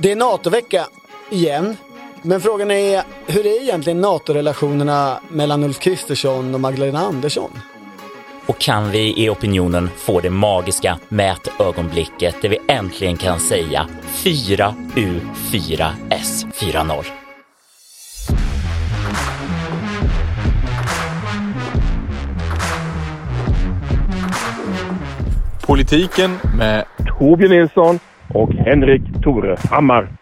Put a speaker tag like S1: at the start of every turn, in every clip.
S1: Det är NATO-vecka igen. Men frågan är, hur är egentligen NATO-relationerna mellan Ulf Kristersson och Magdalena Andersson?
S2: Och kan vi i opinionen få det magiska mätögonblicket där vi äntligen kan säga 4U4S40?
S3: Politiken med Torbjörn Nilsson och Henrik Torehammar.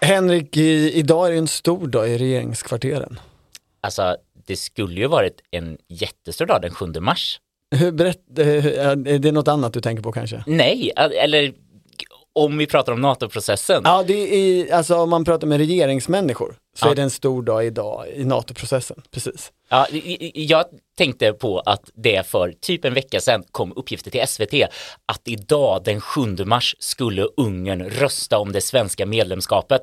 S1: Henrik, i, idag är det en stor dag i regeringskvarteren.
S2: Alltså, det skulle ju varit en jättestor dag den 7 mars.
S1: Hur berätt, eh, är det något annat du tänker på kanske?
S2: Nej, eller om vi pratar om NATO-processen.
S1: Ja, det är, alltså om man pratar med regeringsmänniskor så
S2: Ja.
S1: är det en stor dag idag i NATO-processen, precis.
S2: Ja, jag tänkte på att det för typ en vecka sedan kom uppgifter till SVT att idag den 7 mars skulle Ungern rösta om det svenska medlemskapet.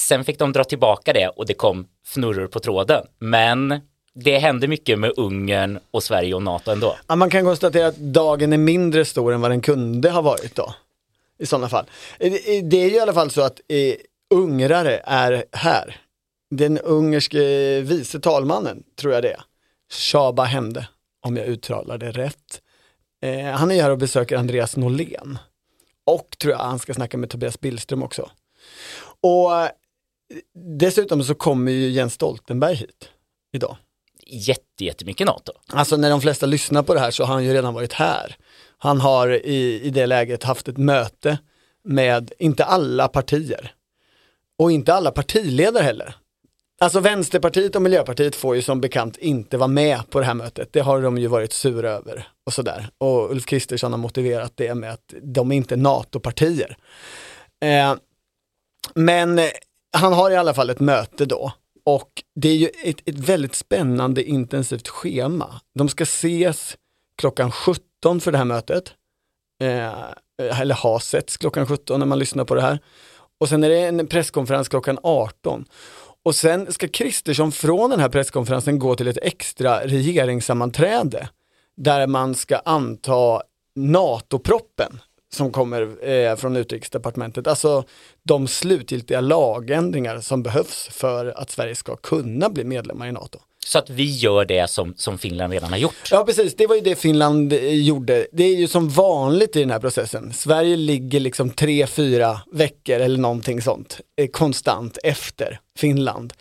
S2: Sen fick de dra tillbaka det och det kom fnurror på tråden. Men det hände mycket med Ungern och Sverige och NATO ändå.
S1: Ja, man kan konstatera att dagen är mindre stor än vad den kunde ha varit då. I sådana fall. Eh, Det det är ju i alla fall så att eh, ungrare är här. Den ungerske vice talmannen, tror jag det är. Shaba Hemde, om jag uttalar det rätt. Eh, han är här och besöker Andreas Norlén. Och tror jag han ska snacka med Tobias Billström också. Och dessutom så kommer ju Jens Stoltenberg hit idag.
S2: Jätte, jättemycket NATO.
S1: Alltså när de flesta lyssnar på det här så har han ju redan varit här. Han har i, i det läget haft ett möte med, inte alla partier. Och inte alla partiledare heller. Alltså Vänsterpartiet och Miljöpartiet får ju som bekant inte vara med på det här mötet. Det har de ju varit sura över och sådär. Och Ulf Kristersson har motiverat det med att de är inte NATO-partier. Eh, men han har i alla fall ett möte då. Och det är ju ett, ett väldigt spännande intensivt schema. De ska ses klockan 17 för det här mötet. Eh, eller har setts klockan 17 när man lyssnar på det här. Och sen är det en presskonferens klockan 18. Och sen ska Kristersson från den här presskonferensen gå till ett extra regeringssammanträde där man ska anta NATO-proppen som kommer eh, från utrikesdepartementet. Alltså de slutgiltiga lagändringar som behövs för att Sverige ska kunna bli medlemmar i NATO.
S2: Så att vi gör det som, som Finland redan har gjort.
S1: Ja precis, det var ju det Finland eh, gjorde. Det är ju som vanligt i den här processen. Sverige ligger liksom tre, fyra veckor eller någonting sånt eh, konstant efter Finland.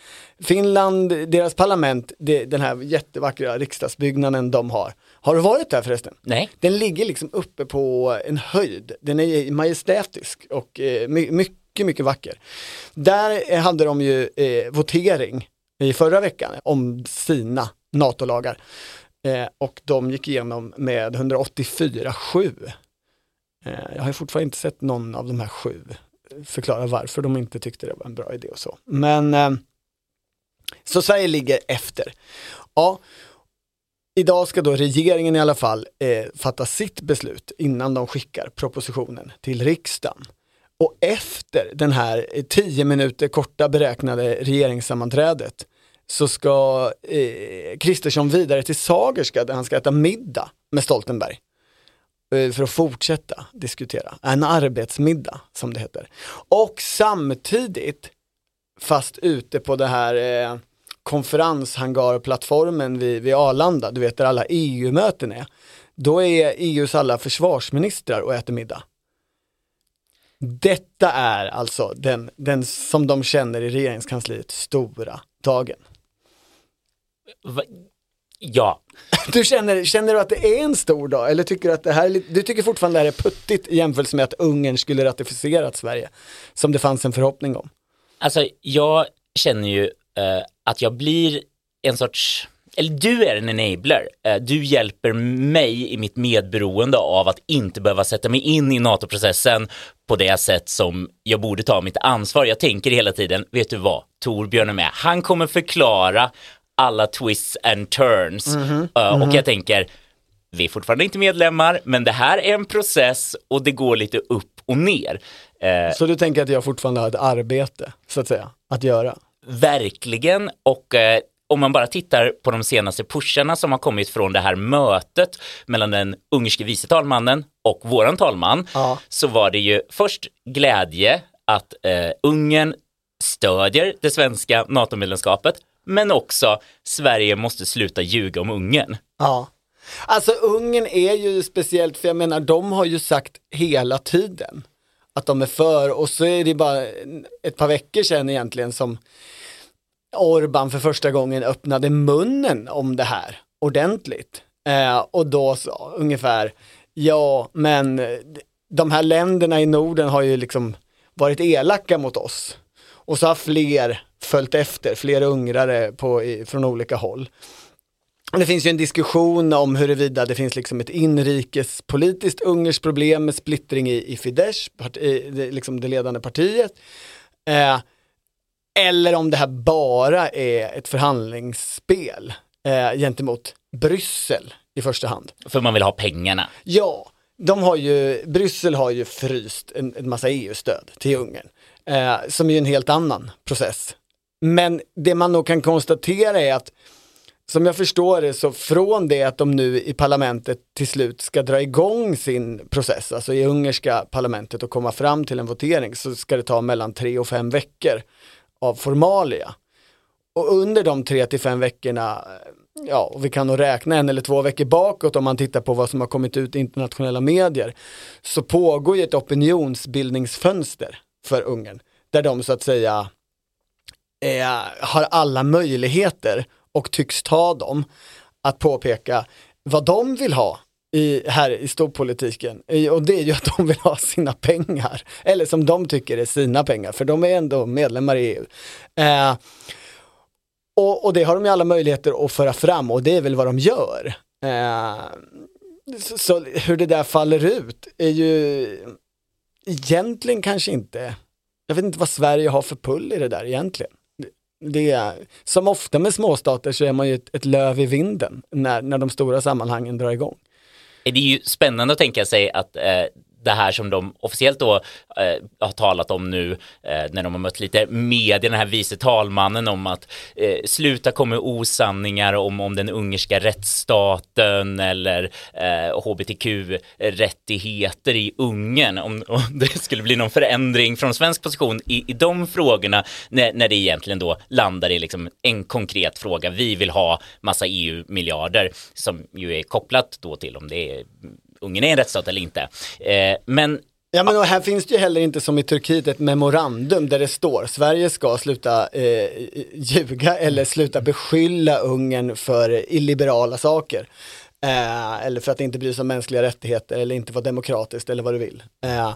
S1: Finland, deras parlament, det, den här jättevackra riksdagsbyggnaden de har. Har du varit där förresten?
S2: Nej,
S1: Den ligger liksom uppe på en höjd. Den är majestätisk och eh, my- mycket, mycket vacker. Där eh, hade de ju eh, votering i förra veckan om sina NATO-lagar. Eh, och de gick igenom med 184-7. Eh, jag har fortfarande inte sett någon av de här sju förklara varför de inte tyckte det var en bra idé och så. Men eh, så Sverige ligger efter. Ja, Idag ska då regeringen i alla fall eh, fatta sitt beslut innan de skickar propositionen till riksdagen. Och efter den här eh, tio minuter korta beräknade regeringssammanträdet så ska eh, Kristersson vidare till Sagerska där han ska äta middag med Stoltenberg. Eh, för att fortsätta diskutera. En arbetsmiddag som det heter. Och samtidigt, fast ute på det här eh, konferenshangarplattformen vid, vid Arlanda, du vet där alla EU-möten är. Då är EUs alla försvarsministrar och äter middag. Detta är alltså den, den som de känner i regeringskansliet stora dagen.
S2: Va? ja,
S1: Du känner, känner du att det är en stor dag eller tycker du att det här är du tycker fortfarande det här är puttigt i jämförelse med att Ungern skulle ratificerat Sverige som det fanns en förhoppning om?
S2: Alltså, jag känner ju eh, att jag blir en sorts, eller du är en enabler. Eh, du hjälper mig i mitt medberoende av att inte behöva sätta mig in i NATO-processen på det sätt som jag borde ta mitt ansvar. Jag tänker hela tiden, vet du vad, Torbjörn är med. Han kommer förklara alla twists and turns. Eh, Och jag tänker, vi är fortfarande inte medlemmar, men det här är en process och det går lite upp och ner. Eh,
S1: Så du tänker att jag fortfarande har ett arbete, så att säga, att göra?
S2: Verkligen, och om man bara tittar på de senaste pusharna som har kommit från det här mötet mellan den ungerske vice talmannen och våran talman,
S1: Ja.
S2: så var det ju först glädje att eh, Ungern stödjer det svenska NATO-medlemskapet, men också Sverige måste sluta ljuga om Ungern.
S1: Ja. Alltså Ungern är ju speciellt, för jag menar de har ju sagt hela tiden att de är för och så är det bara ett par veckor sedan egentligen som Orban för första gången öppnade munnen om det här ordentligt. Eh, och då sa ungefär, ja men de här länderna i Norden har ju liksom varit elaka mot oss. Och så har fler följt efter, fler ungrare på, i, från olika håll. Det finns ju en diskussion om huruvida det finns liksom ett inrikespolitiskt ungerskt problem med splittring i, i Fidesz, parti, det, liksom det ledande partiet. Eh, eller om det här bara är ett förhandlingsspel eh, gentemot Bryssel i första hand.
S2: För man vill ha pengarna.
S1: Ja, de har ju, Bryssel har ju fryst en, en massa EU-stöd till Ungern, eh, som är en helt annan process. Men det man nog kan konstatera är att som jag förstår det så från det att de nu i parlamentet till slut ska dra igång sin process, alltså i ungerska parlamentet och komma fram till en votering så ska det ta mellan tre och fem veckor av formalia. Och under de tre till fem veckorna, eh, ja, och vi kan nog räkna en eller två veckor bakåt om man tittar på vad som har kommit ut i internationella medier, så pågår ju ett opinionsbildningsfönster för Ungern, där de så att säga eh, har alla möjligheter och tycks ta dem att påpeka vad de vill ha i, här i storpolitiken. Och det är ju att de vill ha sina pengar. Eller som de tycker är sina pengar, för de är ändå medlemmar i EU. Eh, och, och, det har de ju alla möjligheter att föra fram och det är väl vad de gör. Eh, så, så, hur det där faller ut är ju egentligen kanske inte, jag vet inte vad Sverige har för pull i det där egentligen det är, som ofta med småstater så är man ju ett, ett löv i vinden när, när de stora sammanhangen drar igång.
S2: Det är ju spännande att tänka sig att eh, det här som de officiellt då eh, har talat om nu eh, när de har mött lite media, den här vice talmannen om att eh, sluta komma osanningar om, om den ungerska rättsstaten eller eh, hbtq-rättigheter i Ungern. Om, om, det skulle bli någon förändring från svensk position i, i de frågorna när, när det egentligen då landar i liksom en konkret fråga. Vi vill ha massa EU-miljarder som ju är kopplat då till om det är Ungern är en rättsstat eller inte. Eh, men
S1: Ja men här finns det ju heller inte som i Turkiet ett memorandum där det står Sverige ska sluta eh, ljuga eller sluta beskylla Ungern för illiberala saker. Eh, eller för att inte bry sig om mänskliga rättigheter eller inte vara demokratiskt eller vad du vill. Eh,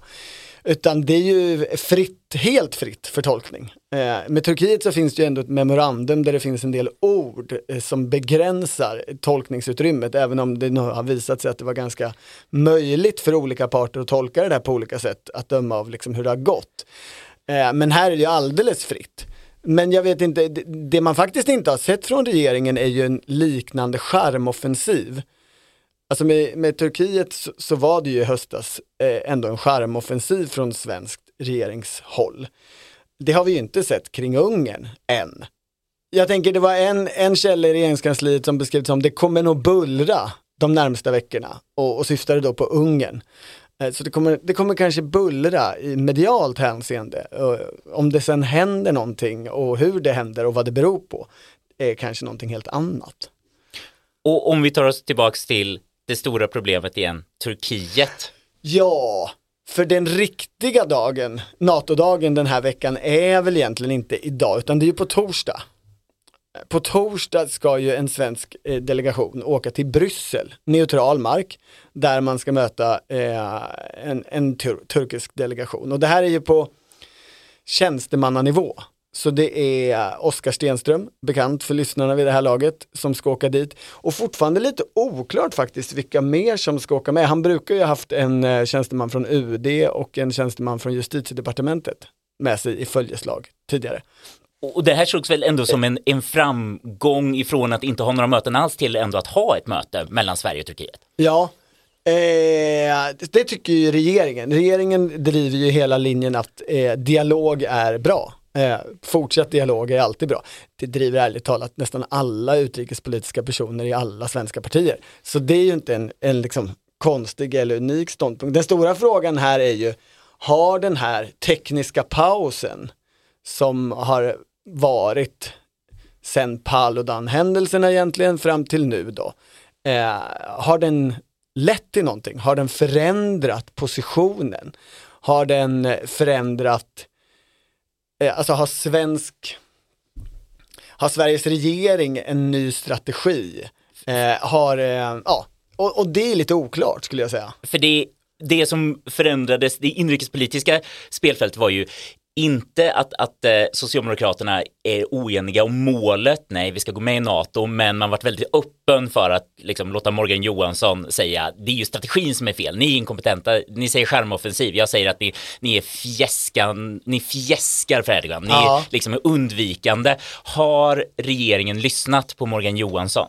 S1: utan det är ju fritt, helt fritt för tolkning. Eh, med Turkiet så finns det ju ändå ett memorandum där det finns en del ord eh, som begränsar tolkningsutrymmet, även om det nu har visat sig att det var ganska möjligt för olika parter att tolka det där på olika sätt, att döma av liksom hur det har gått. Eh, men här är det ju alldeles fritt. Men jag vet inte, det, det man faktiskt inte har sett från regeringen är ju en liknande charmoffensiv Alltså med, med Turkiet så, så, var det ju i höstas eh, ändå en skärmoffensiv från svenskt regeringshåll. Det har vi ju inte sett kring Ungern än. Jag tänker det var en, en källa i regeringskansliet som beskrev det som det kommer nog bullra de närmsta veckorna och, och syftade då på Ungern. Eh, så det kommer, det kommer kanske bullra i medialt hänseende. Eh, om det sen händer någonting och hur det händer och vad det beror på är kanske någonting helt annat.
S2: Och om vi tar oss tillbaks till det stora problemet igen, Turkiet.
S1: Ja, för den riktiga dagen, NATO-dagen den här veckan är väl egentligen inte idag utan det är ju på torsdag. På torsdag ska ju en svensk eh, delegation åka till Bryssel, neutral mark, där man ska möta eh, en, en tur turkisk delegation. Och det här är ju på tjänstemannanivå. Så det är Oskar Stenström, bekant för lyssnarna vid det här laget, som ska åka dit. Och fortfarande lite oklart faktiskt vilka mer som ska åka med. Han brukar ju ha haft en eh, tjänsteman från UD och en tjänsteman från justitiedepartementet med sig i följeslag tidigare.
S2: Och det här sågs väl ändå som en, en framgång ifrån att inte ha några möten alls till ändå att ha ett möte mellan Sverige och Turkiet?
S1: Ja, Eh, det tycker ju regeringen. Regeringen driver ju hela linjen att eh, dialog är bra. Eh, fortsatt dialog är alltid bra. Det driver ärligt talat nästan alla utrikespolitiska personer i alla svenska partier. Så det är ju inte en, en liksom konstig eller unik ståndpunkt. Den stora frågan här är ju, har den här tekniska pausen som har varit sen Paludan-händelserna egentligen fram till nu då, eh, har den lett till någonting? Har den förändrat positionen? Har den förändrat, eh, Eh, alltså har svensk, har Sveriges regering en ny strategi? Eh, har, eh, ja, och, och det är lite oklart skulle jag säga.
S2: För det, det som förändrades, det inrikespolitiska spelfältet var ju inte att, att eh, Socialdemokraterna är oeniga om målet, nej vi ska gå med i NATO, men man varit väldigt öppen för att liksom, låta Morgan Johansson säga det är ju strategin som är fel, ni är inkompetenta, ni säger skärmoffensiv, jag säger att ni, ni är fjäskan, ni fjäskar för Erdogan, ni
S1: Ja.
S2: liksom är undvikande. Har regeringen lyssnat på Morgan Johansson?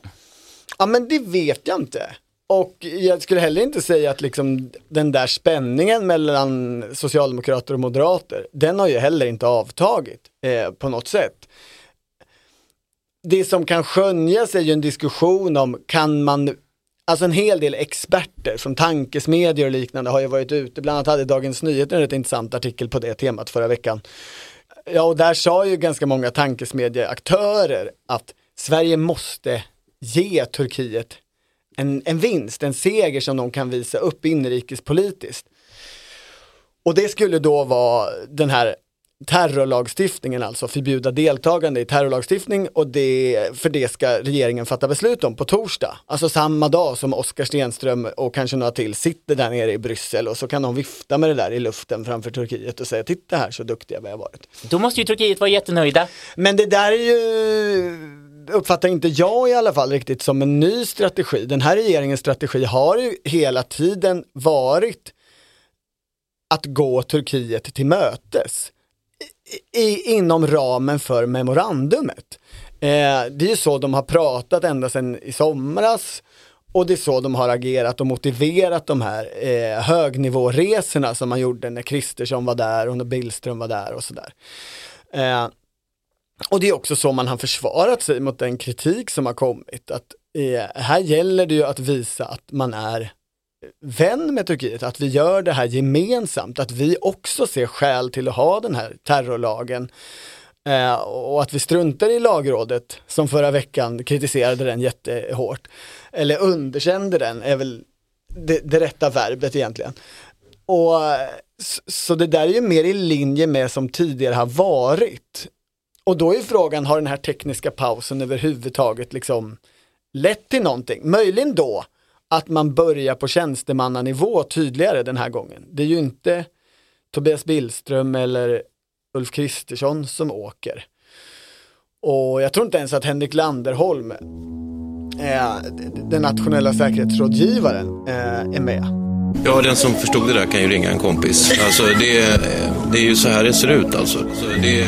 S1: Ja men det vet jag inte. Och jag skulle heller inte säga att liksom den där spänningen mellan socialdemokrater och moderater, den har ju heller inte avtagit eh, på något sätt. Det som kan skönjas är ju en diskussion om, kan man, alltså en hel del experter från tankesmedier och liknande har ju varit ute, bland annat hade Dagens Nyheter en rätt intressant artikel på det temat förra veckan. Ja, och där sa ju ganska många tankesmedieaktörer att Sverige måste ge Turkiet en, en vinst, en seger som de kan visa upp inrikespolitiskt. Och det skulle då vara den här terrorlagstiftningen, alltså förbjuda deltagande i terrorlagstiftning och det, för det ska regeringen fatta beslut om på torsdag. Alltså samma dag som Oskar Stenström och kanske några till sitter där nere i Bryssel och så kan de vifta med det där i luften framför Turkiet och säga titta här så duktiga vi har varit.
S2: Då måste ju Turkiet vara jättenöjda.
S1: Men det där är ju, uppfattar inte jag i alla fall riktigt som en ny strategi. Den här regeringens strategi har ju hela tiden varit att gå Turkiet till mötes i, i, inom ramen för memorandumet. Eh, det är ju så de har pratat ända sedan i somras och det är så de har agerat och motiverat de här eh, högnivåresorna som man gjorde när Kristersson var där och när Billström var där och sådär. Eh, och det är också så man har försvarat sig mot den kritik som har kommit. Att eh, här gäller det ju att visa att man är vän med Turkiet, att vi gör det här gemensamt, att vi också ser skäl till att ha den här terrorlagen. Eh, och att vi struntar i lagrådet som förra veckan kritiserade den jättehårt. Eller underkände den är väl det, det rätta verbet egentligen. Och Så det där är ju mer i linje med som tidigare har varit. Och då är frågan, har den här tekniska pausen överhuvudtaget liksom lett till någonting? Möjligen då att man börjar på tjänstemannanivå tydligare den här gången. Det är ju inte Tobias Billström eller Ulf Kristersson som åker. Och jag tror inte ens att Henrik Landerholm, eh, den nationella säkerhetsrådgivaren, eh, är med.
S4: Ja, den som förstod det där kan ju ringa en kompis. Alltså, det, det är ju så här det ser ut alltså. alltså det,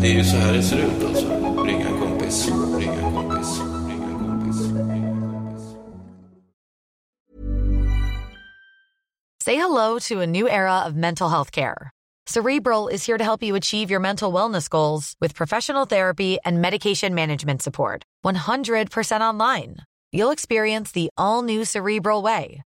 S4: det är ju så här det ser ut alltså. Ringa en kompis. Ringa en kompis. Ringa en kompis. Ringa en kompis.
S5: Say hello to a new era of mental health care. Cerebral is here to help you achieve your mental wellness goals with professional therapy and medication management support. 100% online. You'll experience the all new Cerebral Way,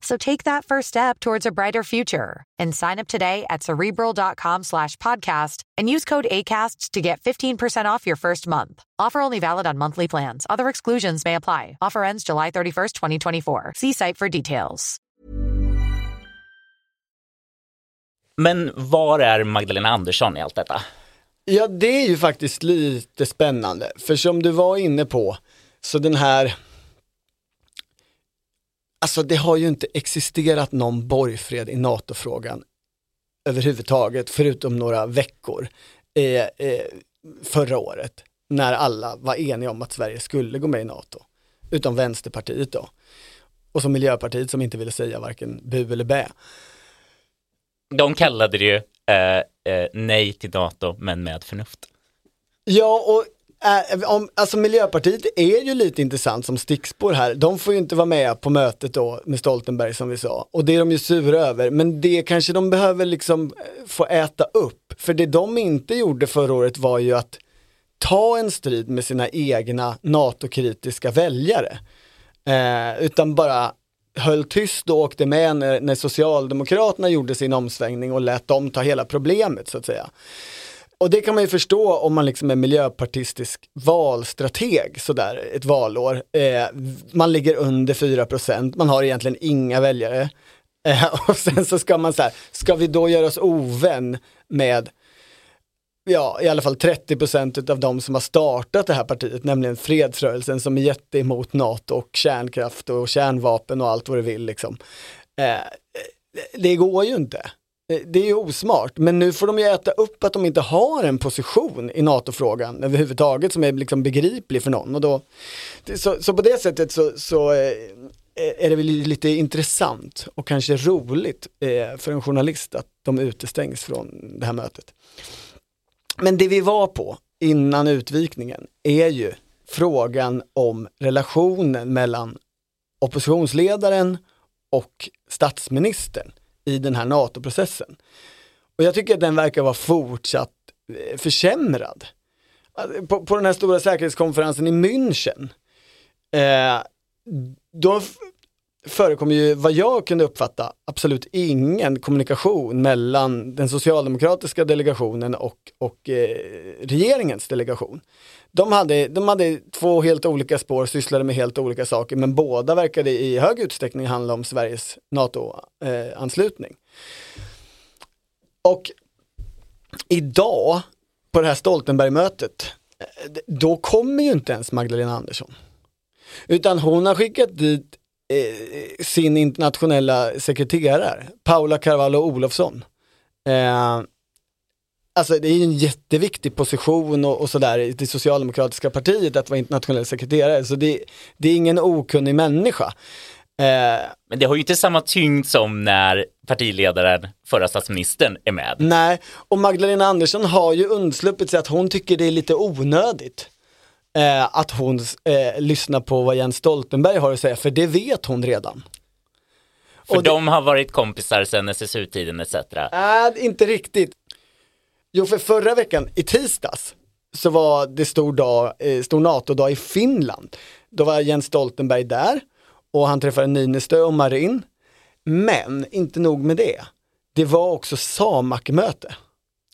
S5: So take that first step towards a brighter future and sign up today at cerebral.com slash podcast and use code ACAST to get 15% off your first month. Offer only valid on monthly plans. Other exclusions may apply. Offer ends July 31st, 2024. See site for details.
S2: Men var är Magdalena Andersson i allt detta?
S1: Ja, det är ju faktiskt lite spännande, för som du var inne på, så den här Alltså det har ju inte existerat någon borgfred i NATO-frågan överhuvudtaget, förutom några veckor eh, eh, förra året, när alla var eniga om att Sverige skulle gå med i NATO, utom Vänsterpartiet då. Och så Miljöpartiet som inte ville säga varken bu eller bä.
S2: De kallade det ju eh, eh, nej till NATO men med förnuft.
S1: Ja, och Äh, om, alltså Miljöpartiet är ju lite intressant som stickspår här. De får ju inte vara med på mötet då med Stoltenberg som vi sa. Och det är de ju sura över. Men det kanske de behöver liksom eh, få äta upp. För det de inte gjorde förra året var ju att ta en strid med sina egna NATO-kritiska väljare. Eh, utan bara höll tyst och åkte med när, när Socialdemokraterna gjorde sin omsvängning och lät dem ta hela problemet så att säga. Och det kan man ju förstå om man liksom är miljöpartistisk valstrateg sådär ett valår. Eh, man ligger under 4%, man har egentligen inga väljare. Eh, och sen så ska man så här, ska vi då göra oss ovän med ja, i alla fall 30% av de som har startat det här partiet, nämligen fredsrörelsen som är jätte emot NATO och kärnkraft och kärnvapen och allt vad det vill liksom. Eh, det går ju inte. Eh, det är ju osmart, men nu får de ju äta upp att de inte har en position i NATO-frågan överhuvudtaget som är liksom begriplig för någon. Och då, så, så på det sättet så, så eh, eh, är det väl lite intressant och kanske roligt för en journalist att de utestängs från det här mötet. Men det vi var på innan utvikningen är ju frågan om relationen mellan oppositionsledaren och statsministern i den här NATO-processen. Och jag tycker att den verkar vara fortsatt eh, försämrad. Alltså, på, på den här stora säkerhetskonferensen i München, eh, då förekom ju, vad jag kunde uppfatta, absolut ingen kommunikation mellan den socialdemokratiska delegationen och, och eh, regeringens delegation. De hade, de hade två helt olika spår, sysslade med helt olika saker, men båda verkade i hög utsträckning handla om Sveriges NATO-anslutning. Eh, och idag, på det här Stoltenberg-mötet, eh, då kommer ju inte ens Magdalena Andersson. Utan hon har skickat dit eh, sin internationella sekreterare, Paula Carvalho Olofsson. Eh, alltså det är ju en jätteviktig position och, och sådär i det socialdemokratiska partiet att vara internationell sekreterare, så det, det är ingen okunnig människa.
S2: Eh, Men det har ju inte samma tyngd som när partiledaren, förra statsministern, är med.
S1: Nej, och Magdalena Andersson har ju undsluppit sig att hon tycker det är lite onödigt eh, att hon eh, lyssnar på vad Jens Stoltenberg har att säga, för det vet hon redan.
S2: För och de har varit kompisar sedan SSU-tiden etc.
S1: Nej, äh, inte riktigt. Jo, för förra veckan, i tisdags, så var det stor, dag, eh, stor NATO-dag i Finland. Då var Jens Stoltenberg där och han träffade Ninistö och Marin. Men inte nog med det. Det var också SAMAK-möte.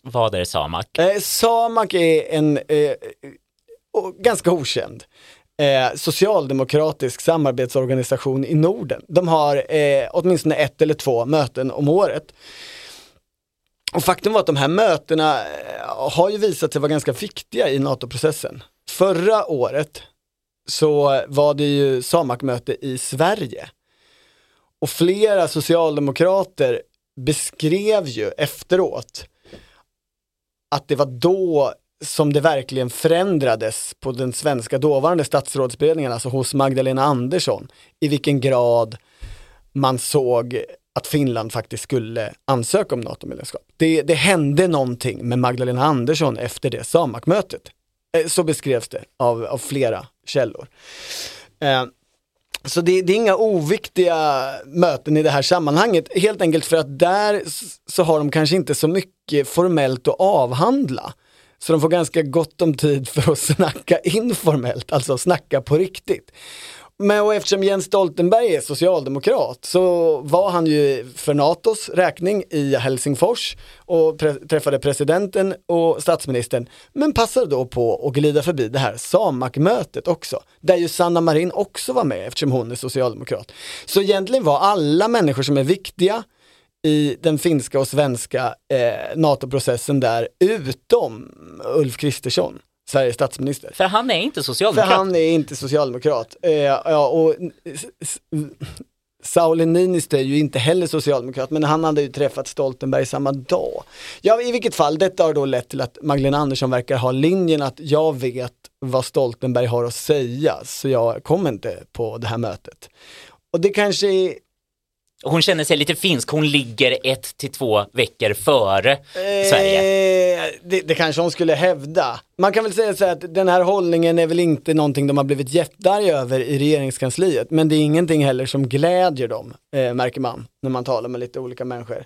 S2: Vad är SAMAK?
S1: Eh, SAMAK är en eh, ganska okänd eh, socialdemokratisk samarbetsorganisation i Norden. De har eh, åtminstone ett eller två möten om året. Och faktum var att de här mötena eh, har ju visat sig vara ganska viktiga i NATO-processen. Förra året så var det ju SAMAK-möte i Sverige. Och flera socialdemokrater beskrev ju efteråt att det var då som det verkligen förändrades på den svenska dåvarande statsrådsberedningen, alltså hos Magdalena Andersson, i vilken grad man såg att Finland faktiskt skulle ansöka om NATO-medlemskap. Det, det hände någonting med Magdalena Andersson efter det SAMAK-mötet. Eh, så beskrevs det av, av flera källor. Eh, så det, det, är inga oviktiga möten i det här sammanhanget, helt enkelt för att där så har de kanske inte så mycket formellt att avhandla. Så de får ganska gott om tid för att snacka informellt, alltså snacka på riktigt. Men och eftersom Jens Stoltenberg är socialdemokrat så var han ju för NATOs räkning i Helsingfors och pre träffade presidenten och statsministern. Men passade då på att glida förbi det här SAMAK-mötet också, där ju Sanna Marin också var med eftersom hon är socialdemokrat. Så egentligen var alla människor som är viktiga i den finska och svenska eh, NATO-processen där, utom Ulf Kristersson. Sveriges statsminister.
S2: För han är inte socialdemokrat.
S1: För han är inte socialdemokrat. Eh, ja, och Sauli Niinistö är ju inte heller socialdemokrat, men han hade ju träffat Stoltenberg samma dag. Ja, i vilket fall, detta har då lett till att Magdalena Andersson verkar ha linjen att jag vet vad Stoltenberg har att säga, så jag kommer inte på det här mötet. Och det kanske är
S2: hon känner sig lite finsk, hon ligger ett till två veckor före Sverige.
S1: Eh, det, det kanske hon skulle hävda. Man kan väl säga så här att den här hållningen är väl inte någonting de har blivit jättearga över i regeringskansliet. Men det är ingenting heller som glädjer dem, eh, märker man, när man talar med lite olika människor.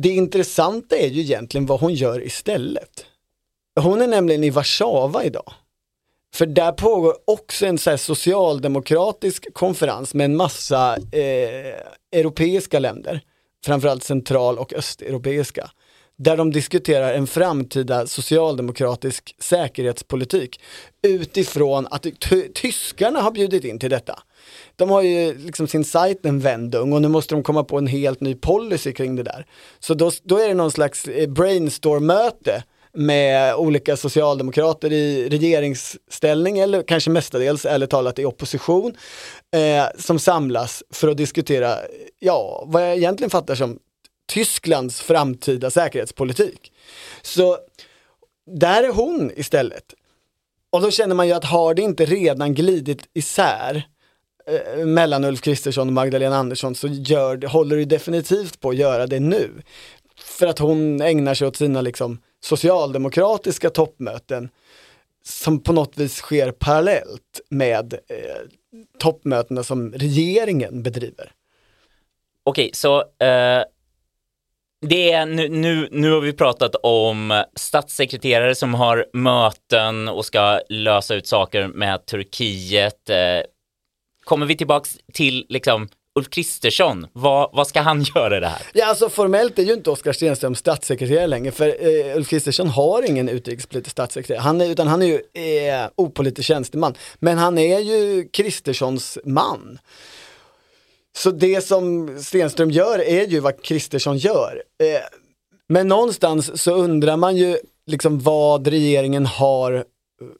S1: Det intressanta är ju egentligen vad hon gör istället. Hon är nämligen i Warszawa idag. För där pågår också en så här socialdemokratisk konferens med en massa eh, europeiska länder, framförallt central och östeuropeiska, där de diskuterar en framtida socialdemokratisk säkerhetspolitik utifrån att tyskarna har bjudit in till detta. De har ju liksom sin sajt en vändung och nu måste de komma på en helt ny policy kring det där. Så då, då är det någon slags eh, brainstorm-möte med olika socialdemokrater i regeringsställning eller kanske mestadels, eller talat i opposition, eh, som samlas för att diskutera, ja, vad jag egentligen fattar som Tysklands framtida säkerhetspolitik. Så där är hon istället. Och då känner man ju att har det inte redan glidit isär eh, mellan Ulf Kristersson och Magdalena Andersson så gör, håller det definitivt på att göra det nu. För att hon ägnar sig åt sina liksom socialdemokratiska toppmöten som på något vis sker parallellt med eh, toppmötena som regeringen bedriver.
S2: Okej, så eh, det är nu, nu, nu har vi pratat om statssekreterare som har möten och ska lösa ut saker med Turkiet. Eh, kommer vi tillbaks till liksom Ulf Kristersson, vad, vad ska han göra i det här?
S1: Ja, alltså formellt är ju inte Oskar Stenström statssekreterare längre, för eh, Ulf Kristersson har ingen utrikespolitisk statssekreterare, han är, utan han är ju eh, opolitisk tjänsteman. Men han är ju Kristerssons man. Så det som Stenström gör är ju vad Kristersson gör. Eh, men någonstans så undrar man ju liksom vad regeringen har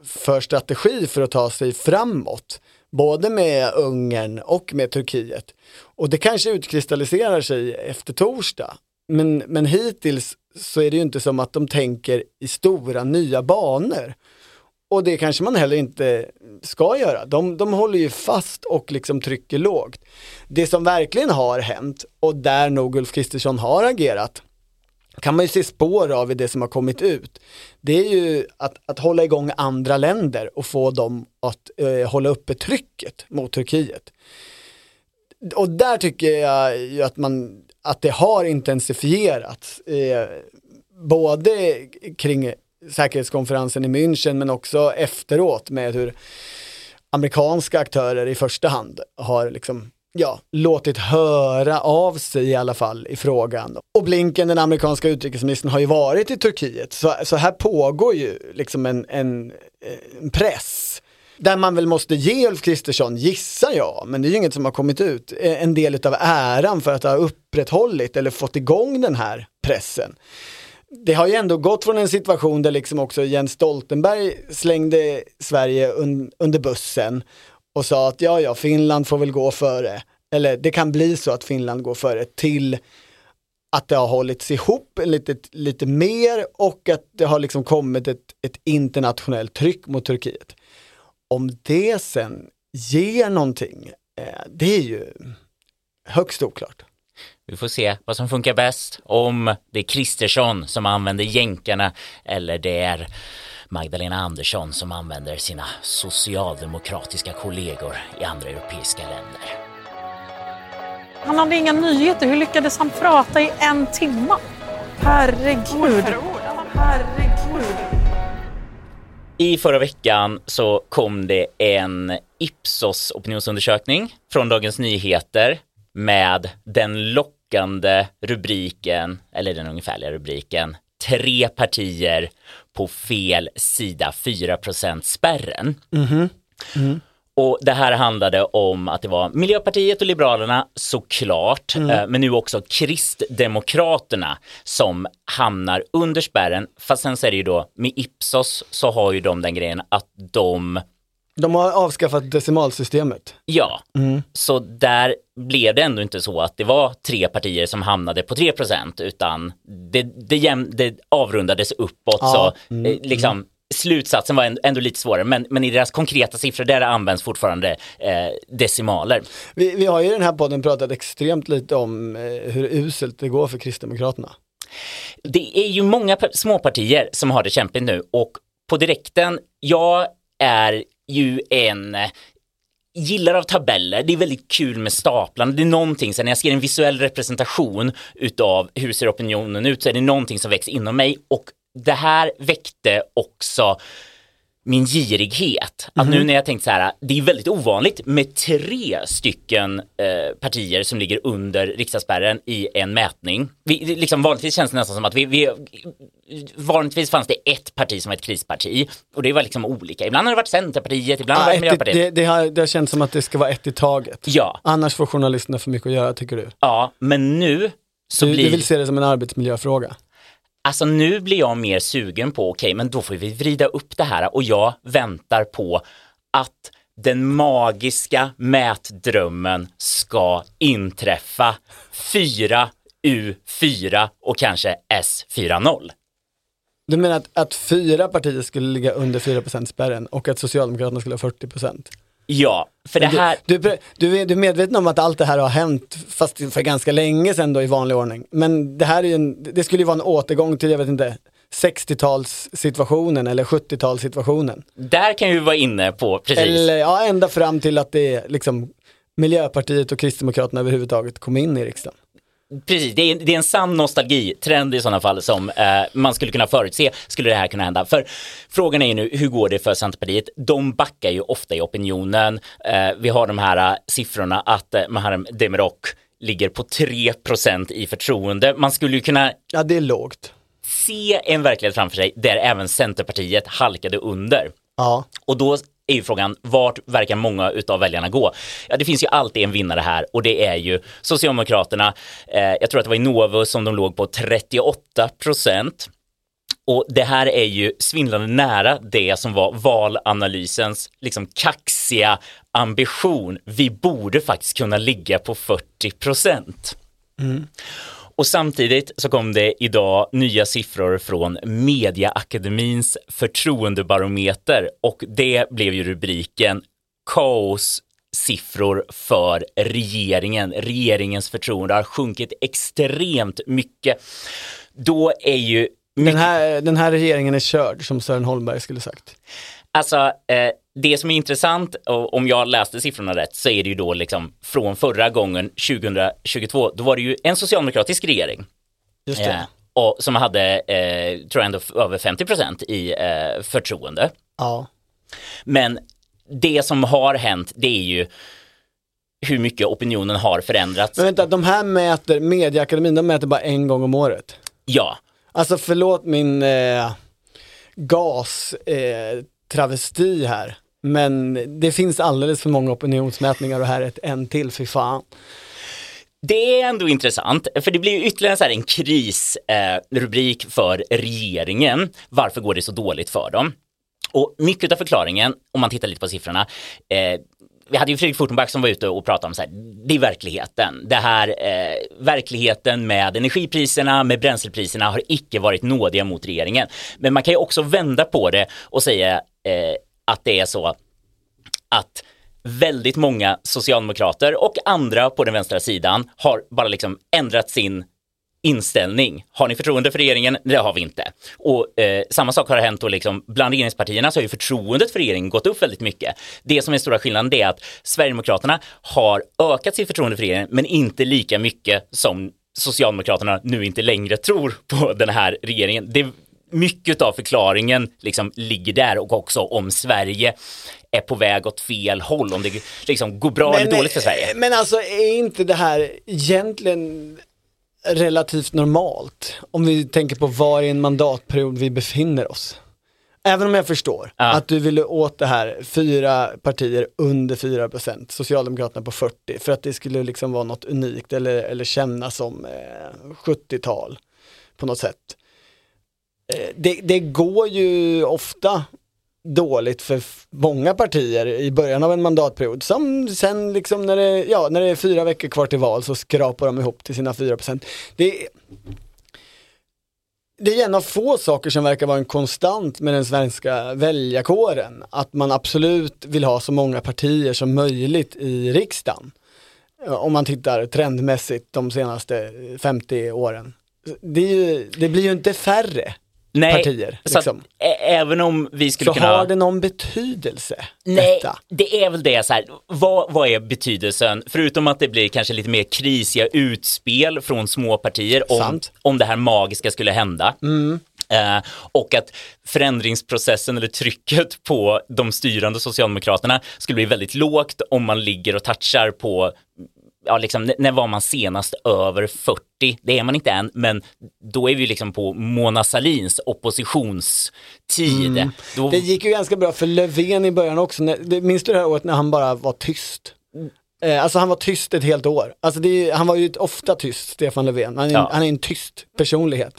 S1: för strategi för att ta sig framåt. Både med Ungern och med Turkiet. Och det kanske utkristalliserar sig efter torsdag. Men, men hittills så är det ju inte som att de tänker i stora nya banor. Och det kanske man heller inte ska göra. De, de håller ju fast och liksom trycker lågt. Det som verkligen har hänt och där nog Ulf Kristersson har agerat kan man ju se spår av i det som har kommit ut. Det är ju att, att hålla igång andra länder och få dem att eh, hålla uppe trycket mot Turkiet. Och där tycker jag ju att, man, att det har intensifierats. Eh, både kring säkerhetskonferensen i München men också efteråt med hur amerikanska aktörer i första hand har liksom ja, låtit höra av sig i alla fall i frågan. Och Blinken, den amerikanska utrikesministern, har ju varit i Turkiet. Så, så här pågår ju liksom en, en, en press. Där man väl måste ge Ulf Kristersson, gissar jag, men det är ju inget som har kommit ut, en del av äran för att ha upprätthållit eller fått igång den här pressen det har ju ändå gått från en situation där liksom också Jens Stoltenberg slängde Sverige un under bussen och sa att ja, ja, Finland får väl gå före. Eller det kan bli så att Finland går före till att det har hållits ihop lite, lite mer och att det har liksom kommit ett, ett internationellt tryck mot Turkiet. Om det sen ger någonting, eh, det är ju högst oklart.
S2: Vi får se vad som funkar bäst, om det är Kristersson som använder jänkarna eller det är Magdalena Andersson som använder sina socialdemokratiska kollegor i andra europeiska länder.
S6: Han hade inga nyheter. Hur lyckades han prata i en timme? Herregud. Herregud.
S2: I förra veckan så kom det en Ipsos opinionsundersökning från Dagens Nyheter med den lockande rubriken, eller den ungefärliga rubriken, tre partier på fel sida 4 spärren. Mm. Mm. Och det här handlade om att det var Miljöpartiet och Liberalerna såklart, mm. men nu också Kristdemokraterna som hamnar under spärren. Fast sen så är det ju då med Ipsos så har ju de den grejen att de
S1: de har avskaffat decimalsystemet.
S2: Ja, mm. så där blev det ändå inte så att det var tre partier som hamnade på 3% utan det, det, jäm, det avrundades uppåt. Ja. Så mm. Eh, liksom slutsatsen var ändå, lite svårare, men, men i deras konkreta siffror där används fortfarande eh, decimaler.
S1: Vi, vi har ju i den här podden pratat extremt lite om eh, hur uselt det går för Kristdemokraterna.
S2: Det är ju många pa- småpartier som har det kämpigt nu och på direkten, jag är ju en gillar av tabeller, det är väldigt kul med staplarna, det är någonting, så när jag ser en visuell representation utav hur ser opinionen ut så är det någonting som väcks inom mig. Och det här väckte också min girighet. Att nu när jag tänkte så här, det är väldigt ovanligt med tre stycken eh, partier som ligger under riksdagsspärren i en mätning. Vi, liksom, vanligtvis känns det nästan som att vi, vi vanligtvis fanns det ett parti som var ett krisparti och det var liksom olika. Ibland har det varit Centerpartiet, ibland har det
S1: Ah,
S2: varit Miljöpartiet.
S1: det, det, har, det har känts som att det ska vara ett i taget.
S2: Ja,
S1: Annars får journalisterna för mycket att göra tycker du.
S2: ja, men nu så
S1: Du,
S2: blir...
S1: du vill se det som en arbetsmiljöfråga.
S2: Alltså nu blir jag mer sugen på, okej, men då får vi vrida upp det här och jag väntar på att den magiska mätdrömmen ska inträffa 4 U4 och kanske S40.
S1: Du menar att, att fyra partier skulle ligga under 4% spärren och att Socialdemokraterna skulle ha 40%?
S2: Ja, för det här,
S1: Du, du, du, är, du är medveten om att allt det här har hänt, fast för ganska länge sedan då i vanlig ordning. Men det här är en, det skulle ju vara en återgång till, jag vet inte, 60-talssituationen eller 70-talssituationen.
S2: där kan vi vara inne på precis.
S1: Eller ja, ända fram till att det är liksom Miljöpartiet och Kristdemokraterna överhuvudtaget kom in i riksdagen.
S2: Precis, det är, det är en sann nostalgitrend i sådana fall som eh, man skulle kunna förutse skulle det här kunna hända. För frågan är ju nu, hur går det för Centerpartiet? De backar ju ofta i opinionen. Eh, vi har de här eh, siffrorna att eh, Muharrem Demirok ligger på 3 i förtroende. Man skulle ju kunna
S1: Ja, det är lågt.
S2: se en verklighet framför sig där även Centerpartiet halkade under.
S1: Ja.
S2: Och då är ju frågan, vart verkar många utav väljarna gå? Ja, det finns ju alltid en vinnare här och det är ju Socialdemokraterna. Eh, jag tror att det var i Novus som de låg på 38 procent. Och det här är ju svindlande nära det som var valanalysens liksom kaxiga ambition. Vi borde faktiskt kunna ligga på 40 procent. Mm. Och samtidigt så kom det idag nya siffror från Mediaakademins förtroendebarometer och det blev ju rubriken Kaos siffror för regeringen. Regeringens förtroende har sjunkit extremt mycket. Då är ju
S1: den, här, den här regeringen är körd, som Sören Holmberg skulle sagt.
S2: Alltså, eh, det som är intressant, och om jag läste siffrorna rätt, så är det ju då liksom från förra gången, 2022, då var det ju en socialdemokratisk regering.
S1: Just
S2: Eh, och som hade, eh, tror jag ändå, över 50 procent i eh, förtroende.
S1: Ja.
S2: Men det som har hänt, det är ju hur mycket opinionen har förändrats.
S1: Men vänta, de här mäter, Mediaakademin, de mäter bara en gång om året.
S2: Ja,
S1: Alltså förlåt min eh, gas eh, travesti här. Men det finns alldeles för många opinionsmätningar och här är ett en till, fy fan.
S2: Det är ändå intressant, för det blir ju ytterligare så här en krisrubrik eh, för regeringen. Varför går det så dåligt för dem? Och mycket av förklaringen, om man tittar lite på siffrorna, eh, vi hade ju Fredrik Fortenback som var ute och pratade om så här, det är verkligheten. Det här, eh, verkligheten med energipriserna, med bränslepriserna har icke varit nådiga mot regeringen. Men man kan ju också vända på det och säga eh, att det är så att väldigt många socialdemokrater och andra på den vänstra sidan har bara liksom ändrat sin inställning. Har ni förtroende för regeringen? Det har vi inte. Och eh, samma sak har hänt då liksom bland regeringspartierna så har ju förtroendet för regeringen gått upp väldigt mycket. Det som är stora skillnaden det är att Sverigedemokraterna har ökat sitt förtroende för regeringen men inte lika mycket som Socialdemokraterna nu inte längre tror på den här regeringen. Det mycket av förklaringen liksom ligger där och också om Sverige är på väg åt fel håll, om det liksom går bra eller dåligt för Sverige.
S1: Men alltså är inte det här egentligen relativt normalt? Om vi tänker på var i en mandatperiod vi befinner oss. Även om jag förstår
S2: Ja.
S1: att du ville åt det här fyra partier under 4%, Socialdemokraterna på 40, för att det skulle liksom vara något unikt eller, eller kännas som eh, 70-tal på något sätt. Eh, det, det går ju ofta dåligt för många partier i början av en mandatperiod som sen liksom när det, ja, när det är fyra veckor kvar till val så skrapar de ihop till sina 4%. Det, det är en av få saker som verkar vara en konstant med den svenska väljarkåren. Att man absolut vill ha så många partier som möjligt i riksdagen. Om man tittar trendmässigt de senaste 50 åren. Det, ju, det blir ju inte färre
S2: Nej,
S1: partier.
S2: så att,
S1: Liksom.
S2: ä- även om vi skulle
S1: Så
S2: kunna...
S1: har det någon betydelse?
S2: Nej,
S1: Detta?
S2: det är väl det så här. Vad, vad är betydelsen? Förutom att det blir kanske lite mer krisiga utspel från små partier om,
S1: Sant.
S2: om det här magiska skulle hända. Eh, och att förändringsprocessen eller trycket på de styrande Socialdemokraterna skulle bli väldigt lågt om man ligger och touchar på Ja, liksom, när var man senast över 40? Det är man inte än, men då är vi liksom på Mona Salins oppositionstid. Då,
S1: Det gick ju ganska bra för Löfven i början också. Minns du det här året när han bara var tyst? Eh, alltså han var tyst ett helt år. Alltså är- han var ju ofta tyst, Stefan Löfven. Han är,
S2: Ja.
S1: han är en tyst personlighet.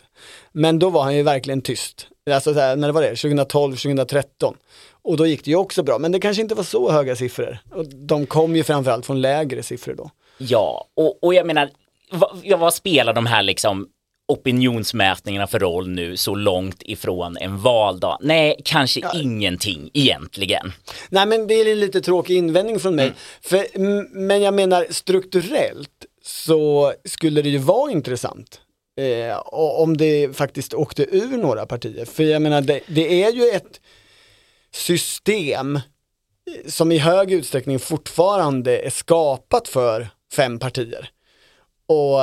S1: Men då var han ju verkligen tyst. Alltså så här, när det var det, 2012, 2013. Och då gick det ju också bra, men det kanske inte var så höga siffror. Och de kom ju framförallt från lägre siffror då.
S2: Ja, och, och jag menar, vad, ja, vad spelar de här liksom opinionsmätningarna för roll nu så långt ifrån en valdag? Nej, kanske ingenting egentligen.
S1: Nej men det är en lite tråkig invändning från mig.
S2: Mm.
S1: För, men jag menar strukturellt så skulle det ju vara intressant. Eh, och- om det faktiskt åkte ur några partier. För jag menar det, det är ju ett system som i hög utsträckning fortfarande är skapat för fem partier. Och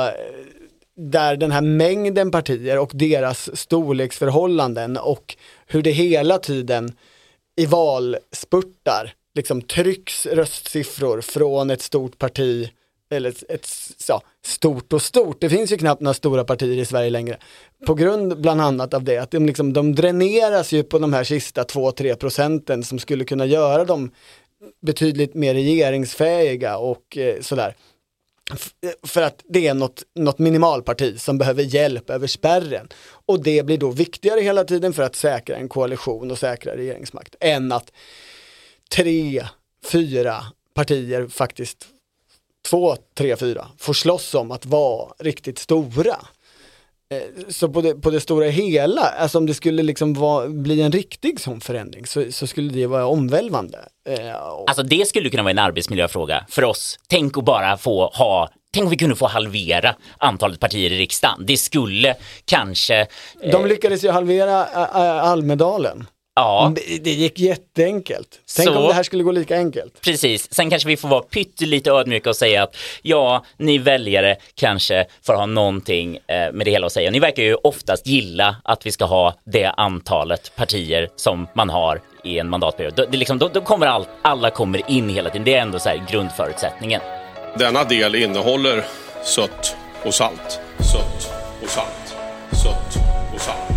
S1: där den här mängden partier och deras storleksförhållanden och hur det hela tiden i valspurtar liksom trycks röstsiffror från ett stort parti eller ett, ett ja, stort och stort, det finns ju knappt några stora partier i Sverige längre. På grund bland annat av det, att de, liksom, de dräneras ju på de här sista 2-3 procenten som skulle kunna göra dem betydligt mer regeringsfähiga och eh, sådär. Eh, för att det är något, något minimalparti som behöver hjälp över spärren. Och det blir då viktigare hela tiden för att säkra en koalition och säkra regeringsmakt än att tre, fyra partier faktiskt, två, tre, fyra, får slåss om att vara riktigt stora. Eh, Så på det, på det stora hela, alltså om det skulle liksom vara, bli en riktig sån förändring så, så skulle det vara omvälvande. Eh, och-
S2: Alltså det skulle kunna vara en arbetsmiljöfråga för oss. Tänk att bara få ha Tänk om vi kunde få halvera antalet partier i riksdagen. Det skulle kanske...
S1: De lyckades ju halvera Ä- Ä- Almedalen.
S2: Ja,
S1: Det- gick jätteenkelt. Tänk
S2: Så-
S1: om det här skulle gå lika enkelt.
S2: Precis, sen kanske vi får vara pyttelite ödmjuka och säga att ja, ni väljare kanske får ha någonting eh, med det hela att säga. Ni verkar ju oftast gilla att vi ska ha det antalet partier som man har i en mandatperiod. Då, det är liksom, då, då kommer all, alla kommer in hela tiden. Det är ändå så här grundförutsättningen.
S4: Denna del innehåller sött och salt. Sött och salt. Sött och salt.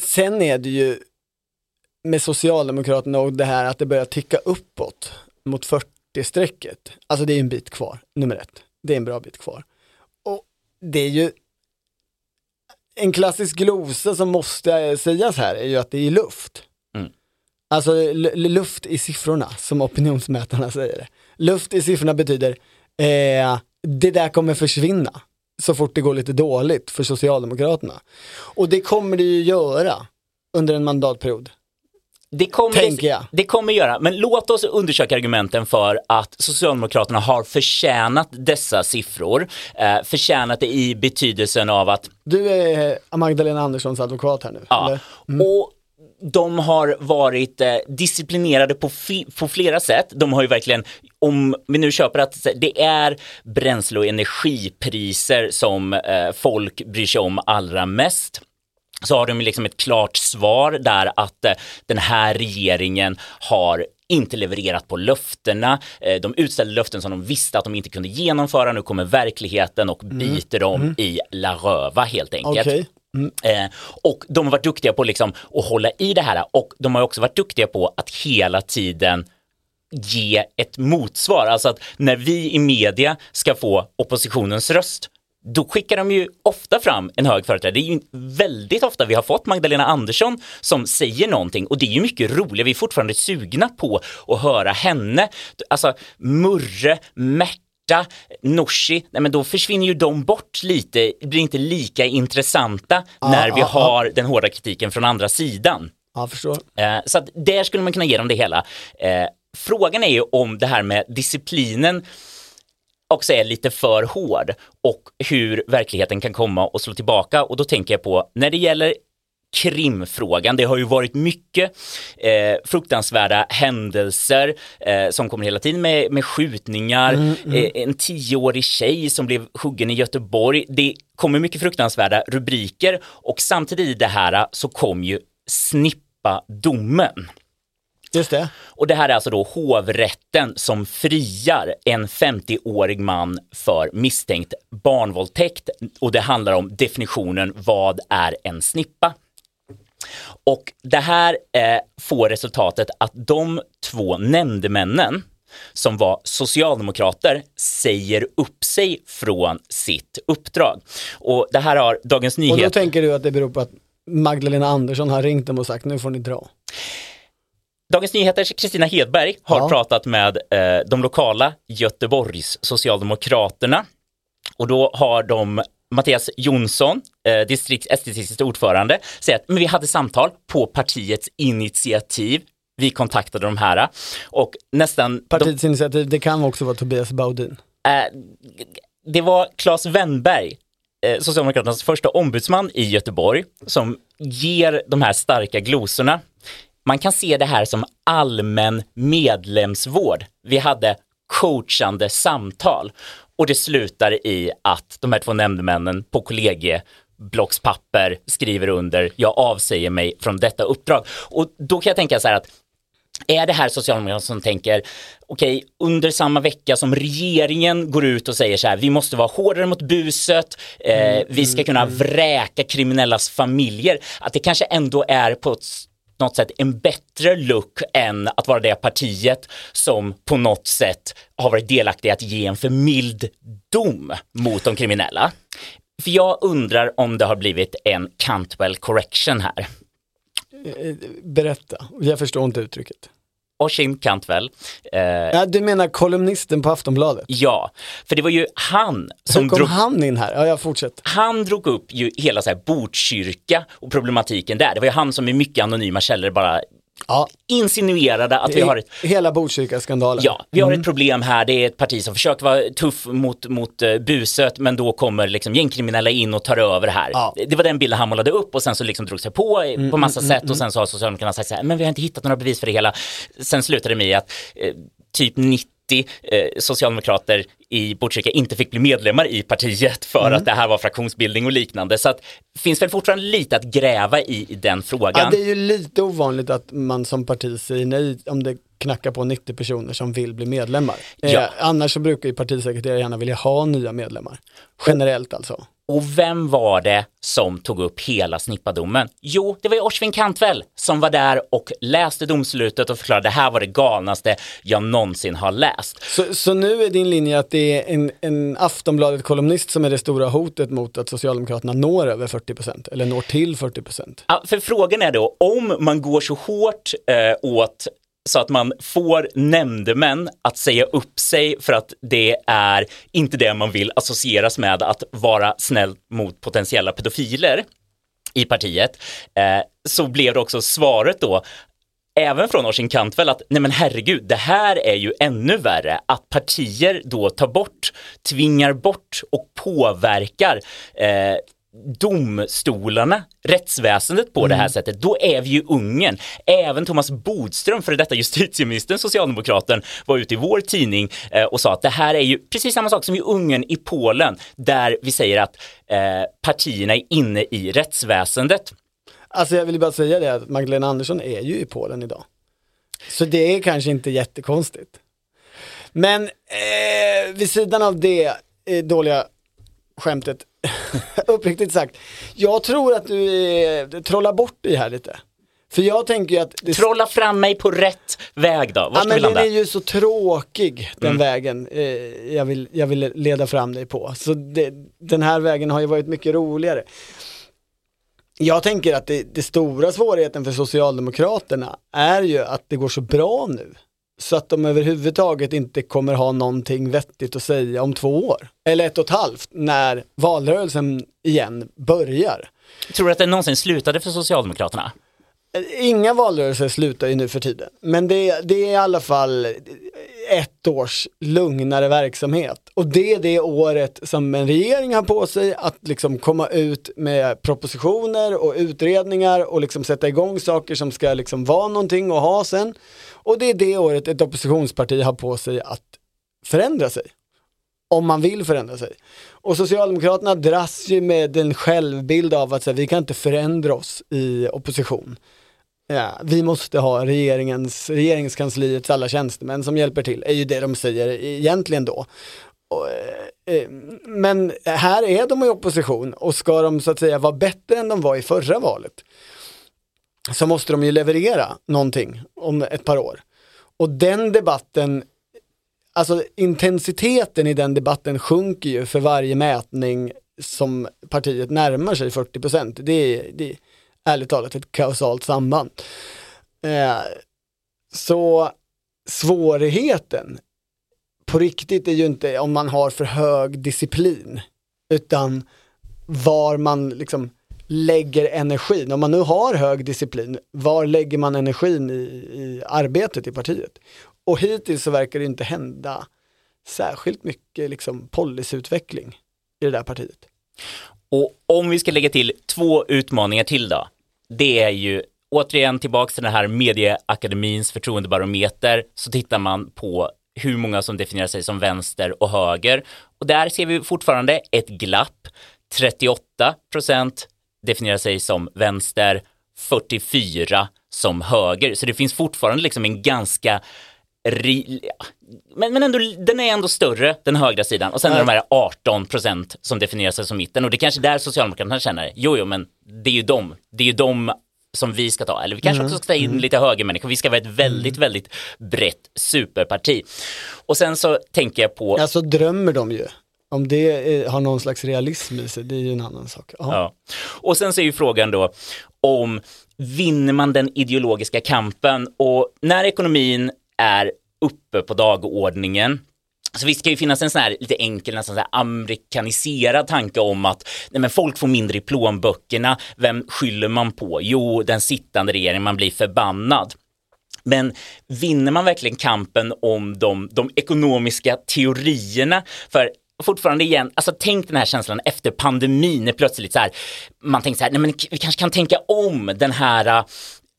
S1: Sen är det ju med Socialdemokraterna och det här att det börjar ticka uppåt mot 40-strecket. Alltså det är en bit kvar, nummer ett. Det är en bra bit kvar. Och det är ju en klassisk glosa som måste sägas här är ju att det är luft.
S2: Mm.
S1: Alltså luft i siffrorna, som opinionsmätarna säger det. Luft i siffrorna betyder eh, det där kommer försvinna så fort det går lite dåligt för Socialdemokraterna. Och det kommer det ju göra under en mandatperiod.
S2: Det kommer,
S1: jag.
S2: det kommer göra, men låt oss undersöka argumenten för att Socialdemokraterna har förtjänat dessa siffror. Eh, förtjänat det i betydelsen av att
S1: Du är Magdalena Anderssons advokat här nu,
S2: Ja,
S1: eller?
S2: och de har varit eh, disciplinerade på, på flera sätt. De har ju verkligen, om vi nu köper att det är bränsle och energipriser som eh, folk bryr sig om allra mest så har de liksom ett klart svar där att eh, den här regeringen har inte levererat på löftena. Eh, de utställde löften som de visste att de inte kunde genomföra. Nu kommer verkligheten och biter dem i la röva helt enkelt.
S1: Okej.
S2: Eh, och de har varit duktiga på liksom att hålla i det här och de har också varit duktiga på att hela tiden ge ett motsvar. Alltså att när vi i media ska få oppositionens röst då skickar de ju ofta fram en hög företrädare. Det är ju väldigt ofta vi har fått Magdalena Andersson som säger någonting och det är ju mycket roligt. Vi är fortfarande sugna på att höra henne. Alltså Murre, Märta, Nooshi, nej men då försvinner ju de bort lite, blir inte lika intressanta när vi
S1: ja.
S2: har den hårda kritiken från andra sidan.
S1: Ja, förstår.
S2: Eh, Så att där skulle man kunna ge dem det hela. Eh, Frågan är ju om det här med disciplinen också är lite för hård och hur verkligheten kan komma och slå tillbaka och då tänker jag på när det gäller krimfrågan. Det har ju varit mycket eh, fruktansvärda händelser eh, som kommer hela tiden med, med skjutningar, Eh, en tioårig tjej som blev huggen i Göteborg. Det kommer mycket fruktansvärda rubriker och samtidigt i det här så kom ju snippa-domen.
S1: Just det.
S2: Och det här är alltså då hovrätten som friar en 50-årig man för misstänkt barnvåldtäkt och det handlar om definitionen vad är en snippa? Och det här eh, får resultatet att de två nämndemännen som var socialdemokrater säger upp sig från sitt uppdrag. Och det här har Dagens
S1: Och då
S2: Nyheter
S1: tänker du att det beror på att Magdalena Andersson har ringt dem och sagt nu får ni dra.
S2: Dagens Nyheters Kristina Hedberg har
S1: Ja.
S2: pratat med eh, de lokala Göteborgs Socialdemokraterna och då har de Mattias Jonsson, eh, distrikt, SD-distriktets ordförande, säger att men vi hade samtal på partiets initiativ. Vi kontaktade de här och nästan
S1: Partiets initiativ, det kan också vara Tobias Baudin.
S2: Eh, det var Claes Wennberg, eh, Socialdemokraternas första ombudsman i Göteborg, som ger de här starka glosorna. Man kan se det här som allmän medlemsvård. Vi hade coachande samtal och det slutar i att de här två nämndemännen på kollegieblockspapper skriver under, jag avsäger mig från detta uppdrag. Och då kan jag tänka så här att är det här Socialdemokraterna som tänker, okej, under samma vecka som regeringen går ut och säger så här, vi måste vara hårdare mot buset, eh, vi ska kunna vräka kriminellas familjer, att det kanske ändå är på ett något sätt en bättre look än att vara det partiet som på något sätt har varit delaktig i att ge en för mild dom mot de kriminella. För jag undrar om det har blivit en Cantwell correction här.
S1: Eh, eh, berätta, jag förstår inte uttrycket.
S2: Oisin Cantwell, eh,
S1: Ja, du menar kolumnisten på Aftonbladet?
S2: Ja, för det var ju han som
S1: Hur kom
S2: drog,
S1: han in här? Ja, jag fortsätter.
S2: han drog upp ju hela så här Botkyrka och problematiken där. Det var ju han som i mycket anonyma källor bara
S1: Ja,
S2: insinuerade att vi har ett
S1: Hela Botkyrka-skandalen.
S2: Ja, vi har ett problem här. Det är ett parti som försöker vara tuff mot, mot uh, buset, men då kommer liksom gängkriminella in och tar över här.
S1: Ja.
S2: Det var den bilden han målade upp och sen så liksom drog sig på eh, på massa sätt och sen så har Socialdemokraterna sagt så här, men vi har inte hittat några bevis för det hela. Sen slutade det med att eh, typ 90 eh, socialdemokrater i Botkyrka inte fick bli medlemmar i partiet för att det här var fraktionsbildning och liknande. Så att finns väl fortfarande lite att gräva i, i den frågan.
S1: Ja, det är ju lite ovanligt att man som parti säger nej om det knackar på 90 personer som vill bli medlemmar. Eh,
S2: Ja.
S1: annars så brukar ju partisekreterare gärna vilja ha nya medlemmar. Generellt alltså.
S2: Och vem var det som tog upp hela snippadomen? Jo, det var ju Orsvin Kantvel som var där och läste domslutet och förklarade det här var det galnaste jag någonsin har läst.
S1: Så, så nu är din linje att det är en, en Aftonbladet-kolumnist som är det stora hotet mot att Socialdemokraterna når över 40% eller når till 40%.
S2: Ja, för frågan är då om man går så hårt eh, åt så att man får nämndemän att säga upp sig för att det är inte det man vill associeras med att vara snäll mot potentiella pedofiler i partiet, eh, så blev det också svaret då även från Orsin Cantwell att nej men herregud, det här är ju ännu värre att partier då tar bort, tvingar bort och påverkar eh, domstolarna, rättsväsendet på det här sättet, då är vi ju Ungern. Även Thomas Bodström, för detta justitieministern, socialdemokraten, var ute i vår tidning eh, och sa att det här är ju precis samma sak som i Ungern i Polen, där vi säger att eh, partierna är inne i rättsväsendet.
S1: Alltså jag vill bara säga det att Magdalena Andersson är ju i Polen idag. Så det är kanske inte jättekonstigt. Men eh, vid sidan av det eh, dåliga skämtet, uppriktigt sagt, jag tror att du eh, trollar bort det här lite. För jag tänker ju att... Det,
S2: Trolla fram mig på rätt väg då. Var
S1: ja,
S2: vi
S1: men den
S2: landa?
S1: är ju så tråkig, den
S2: Mm.
S1: vägen eh, jag, vill, jag vill leda fram dig på. Så det, den här vägen har ju varit mycket roligare. Jag tänker att det, det stora svårigheten för Socialdemokraterna är ju att det går så bra nu. Så att de överhuvudtaget inte kommer ha någonting vettigt att säga om två år. Eller ett och ett halvt, när valrörelsen igen börjar.
S2: Tror du att det någonsin slutade för Socialdemokraterna?
S1: Inga valrörelser slutar ju nu för tiden, men det, det är i alla fall ett års lugnare verksamhet. Och det är det året som en regering har på sig att liksom komma ut med propositioner och utredningar och liksom sätta igång saker som ska liksom vara någonting att ha sen. Och det är det året ett oppositionsparti har på sig att förändra sig. Om man vill förändra sig. Och Socialdemokraterna dras ju med en självbild av att säga här, vi kan inte förändra oss i opposition. Ja, vi måste ha regeringens, regeringskansliets alla tjänstemän som hjälper till, är ju det de säger egentligen då. Och, eh, eh, Men här är de i opposition och ska de så att säga vara bättre än de var i förra valet så måste de ju leverera någonting om ett par år. Och den debatten, alltså intensiteten i den debatten sjunker ju för varje mätning som partiet närmar sig 40 procent. Det är, det är ärligt talat ett kausalt samband. Eh, så svårigheten på riktigt är ju inte om man har för hög disciplin, utan var man liksom lägger energin. Om man nu har hög disciplin, var lägger man energin i, i arbetet i partiet? Och hittills så verkar det inte hända särskilt mycket liksom policyutveckling i det där partiet.
S2: Och om vi ska lägga till två utmaningar till då. Det är ju återigen tillbaks till den här medieakademins förtroendebarometer så tittar man på hur många som definierar sig som vänster och höger. Och där ser vi fortfarande ett glapp. 38 procent definierar sig som vänster, 44 som höger. Så det finns fortfarande liksom en ganska ri- men, men ändå, den är ändå större, den högra sidan. Och sen är de här 18 procent som definierar sig som mitten. Och det är kanske där Socialdemokraterna känner, jo, jo, men det är ju dem. Det är ju dem som vi ska ta. Eller vi kanske också ska ta in lite högermänniskor. Vi ska vara ett väldigt, väldigt brett superparti. Och sen så tänker jag på
S1: Alltså drömmer de ju. Om det är, har någon slags realism i sig, det är ju en annan sak. Ja.
S2: Ja. Och sen så är ju frågan då om vinner man den ideologiska kampen och när ekonomin är uppe på dagordningen så visst kan ju finnas en sån här lite enkel, nästan så här amerikaniserad tanke om att nej men folk får mindre i plånböckerna. Vem skyller man på? Jo, den sittande regeringen, man blir förbannad. Men vinner man verkligen kampen om de, de ekonomiska teorierna? För fortfarande igen, alltså tänk den här känslan efter pandemin när plötsligt så här, man tänker så här, nej men vi kanske kan tänka om den här äh,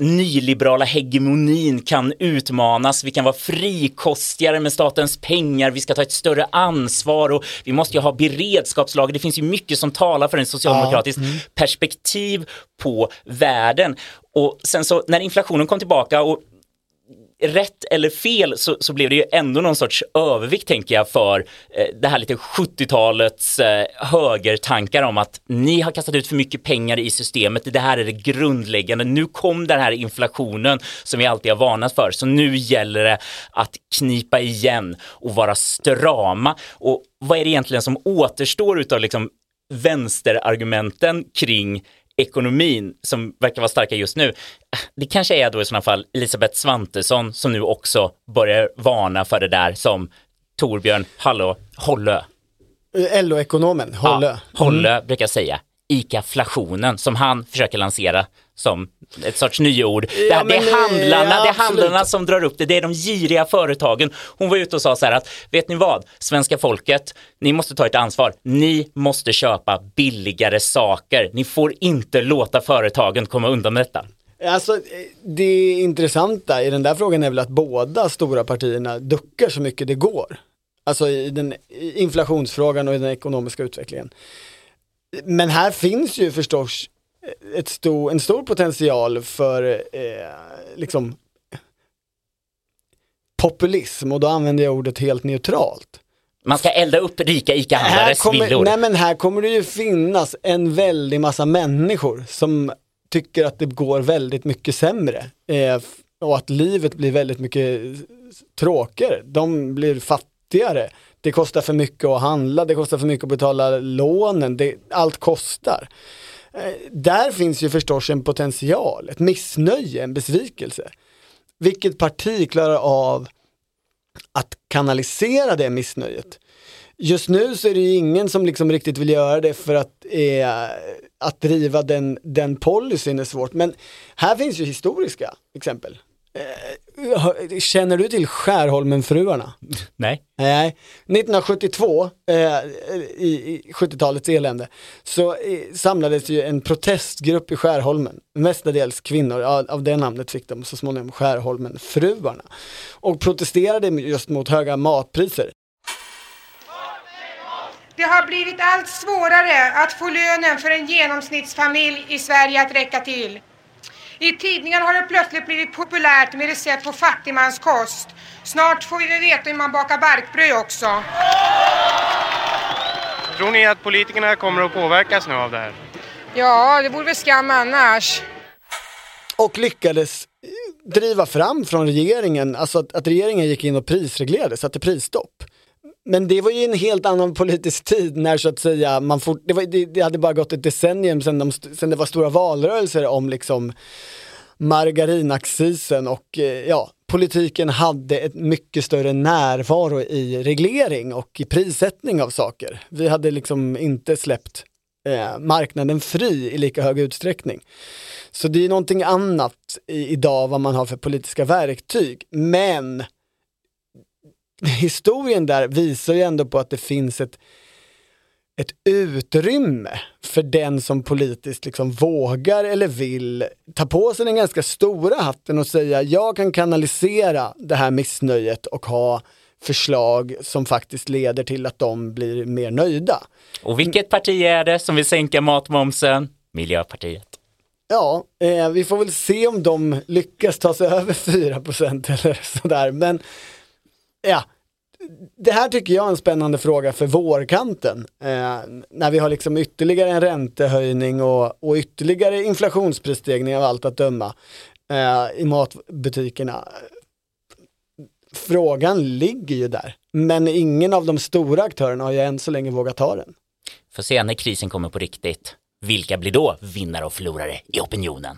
S2: nyliberala hegemonin kan utmanas, vi kan vara frikostigare med statens pengar, vi ska ta ett större ansvar och vi måste ju ha beredskapslager. Det finns ju mycket som talar för en socialdemokratisk perspektiv på världen. Och sen så när inflationen kom tillbaka och rätt eller fel så, så blev det ju ändå någon sorts övervikt tänker jag för eh, det här lite 70-talets eh, högertankar om att ni har kastat ut för mycket pengar i systemet, det här är det grundläggande, nu kom den här inflationen som vi alltid har varnat för, så nu gäller det att knipa igen och vara strama. Och vad är det egentligen som återstår utav liksom vänsterargumenten kring ekonomin som verkar vara starka just nu. Det kanske är då i sådana fall Elisabeth Svantesson som nu också börjar varna för det där som Torbjörn Hallå, Hollö,
S1: Eh, LO-ekonomen, Holle.
S2: Ja, Hollö brukar säga. ICA-flationen som han försöker lansera som ett sorts nyord. Det,
S1: Ja,
S2: här, det är
S1: eh,
S2: handlarna,
S1: ja,
S2: det är handlarna som drar upp det, det är de giriga företagen. Hon var ute och sa så här att, vet ni vad, svenska folket, ni måste ta ett ansvar. Ni måste köpa billigare saker. Ni får inte låta företagen komma undan med detta.
S1: Alltså det intressanta i den där frågan är väl att båda stora partierna duckar så mycket det går. Alltså i den i inflationsfrågan och i den ekonomiska utvecklingen. Men här finns ju förstås ett stor, en stor potential för eh, liksom populism och då använder jag ordet helt neutralt.
S2: Man ska elda upp rika ICA-handlares villor.
S1: nej men här kommer det ju finnas en väldig massa människor som tycker att det går väldigt mycket sämre. Eh, och att livet blir väldigt mycket tråkigare. De blir fattigare. Det kostar för mycket att handla, det kostar för mycket att betala lånen, det, allt kostar. Eh, där finns ju förstås en potential, ett missnöje, en besvikelse. Vilket parti klarar av att kanalisera det missnöjet? Just nu så är det ju ingen som liksom riktigt vill göra det för att, eh, att driva den, den policyn är svårt. Men här finns ju historiska exempel. Eh, känner du till Skärholmenfruarna?
S2: Nej.
S1: Nej, 1972, eh, i, i 70-talets elände, så eh, samlades ju en protestgrupp i Skärholmen, mestadels kvinnor, av, av det namnet fick de så småningom Skärholmenfruarna, och protesterade just mot höga matpriser.
S7: Det har blivit allt svårare att få lönen för en genomsnittsfamilj i Sverige att räcka till. I tidningar har det plötsligt blivit populärt med recept på fattigmanskost. Snart får vi veta hur man bakar barkbröd också.
S8: Tror ni att politikerna kommer att påverkas nu av det här?
S7: Ja, det vore väl skam annars.
S1: och lyckades driva fram från regeringen, alltså att, att regeringen gick in och prisreglerade, satte prisstopp. Men det var ju en helt annan politisk tid när så att säga man fort, det, var, det, det hade bara gått ett decennium sedan, de, sedan det var stora valrörelser om liksom margarinaccisen och eh, ja, politiken hade ett mycket större närvaro i reglering och i prissättning av saker. Vi hade liksom inte släppt eh, marknaden fri i lika hög utsträckning. Så det är någonting annat i, idag vad man har för politiska verktyg. Men historien där visar ju ändå på att det finns ett, ett utrymme för den som politiskt liksom vågar eller vill ta på sig den ganska stora hatten och säga jag kan kanalisera det här missnöjet och ha förslag som faktiskt leder till att de blir mer nöjda.
S2: Och vilket parti är det som vill sänka matmomsen? Miljöpartiet.
S1: Ja, eh, vi får väl se om de lyckas ta sig över 4% eller sådär. Men ja, det här tycker jag är en spännande fråga för vårkanten. Eh, när vi har liksom ytterligare en räntehöjning och, och ytterligare inflationsprisstegring av allt att döma eh, i matbutikerna. Frågan ligger ju där, men ingen av de stora aktörerna har ju än så länge vågat ta den.
S2: Får se när krisen kommer på riktigt. Vilka blir då vinnare och förlorare i opinionen?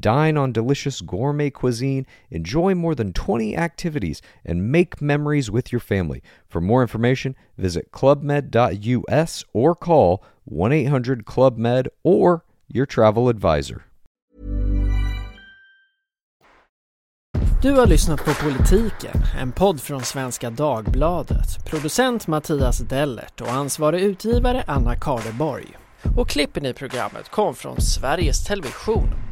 S9: Dine on delicious gourmet cuisine, enjoy more than 20 activities, and make memories with your family. For more information, visit clubmed.us or call 1 800 Club Med or your travel advisor.
S10: Du har lyssnat på Politiken, en podd från Svenska Dagbladet. Producent Mattias Dellert och ansvarig utgivare Anna Kardeborg. Och klippen i programmet kom från Sveriges Television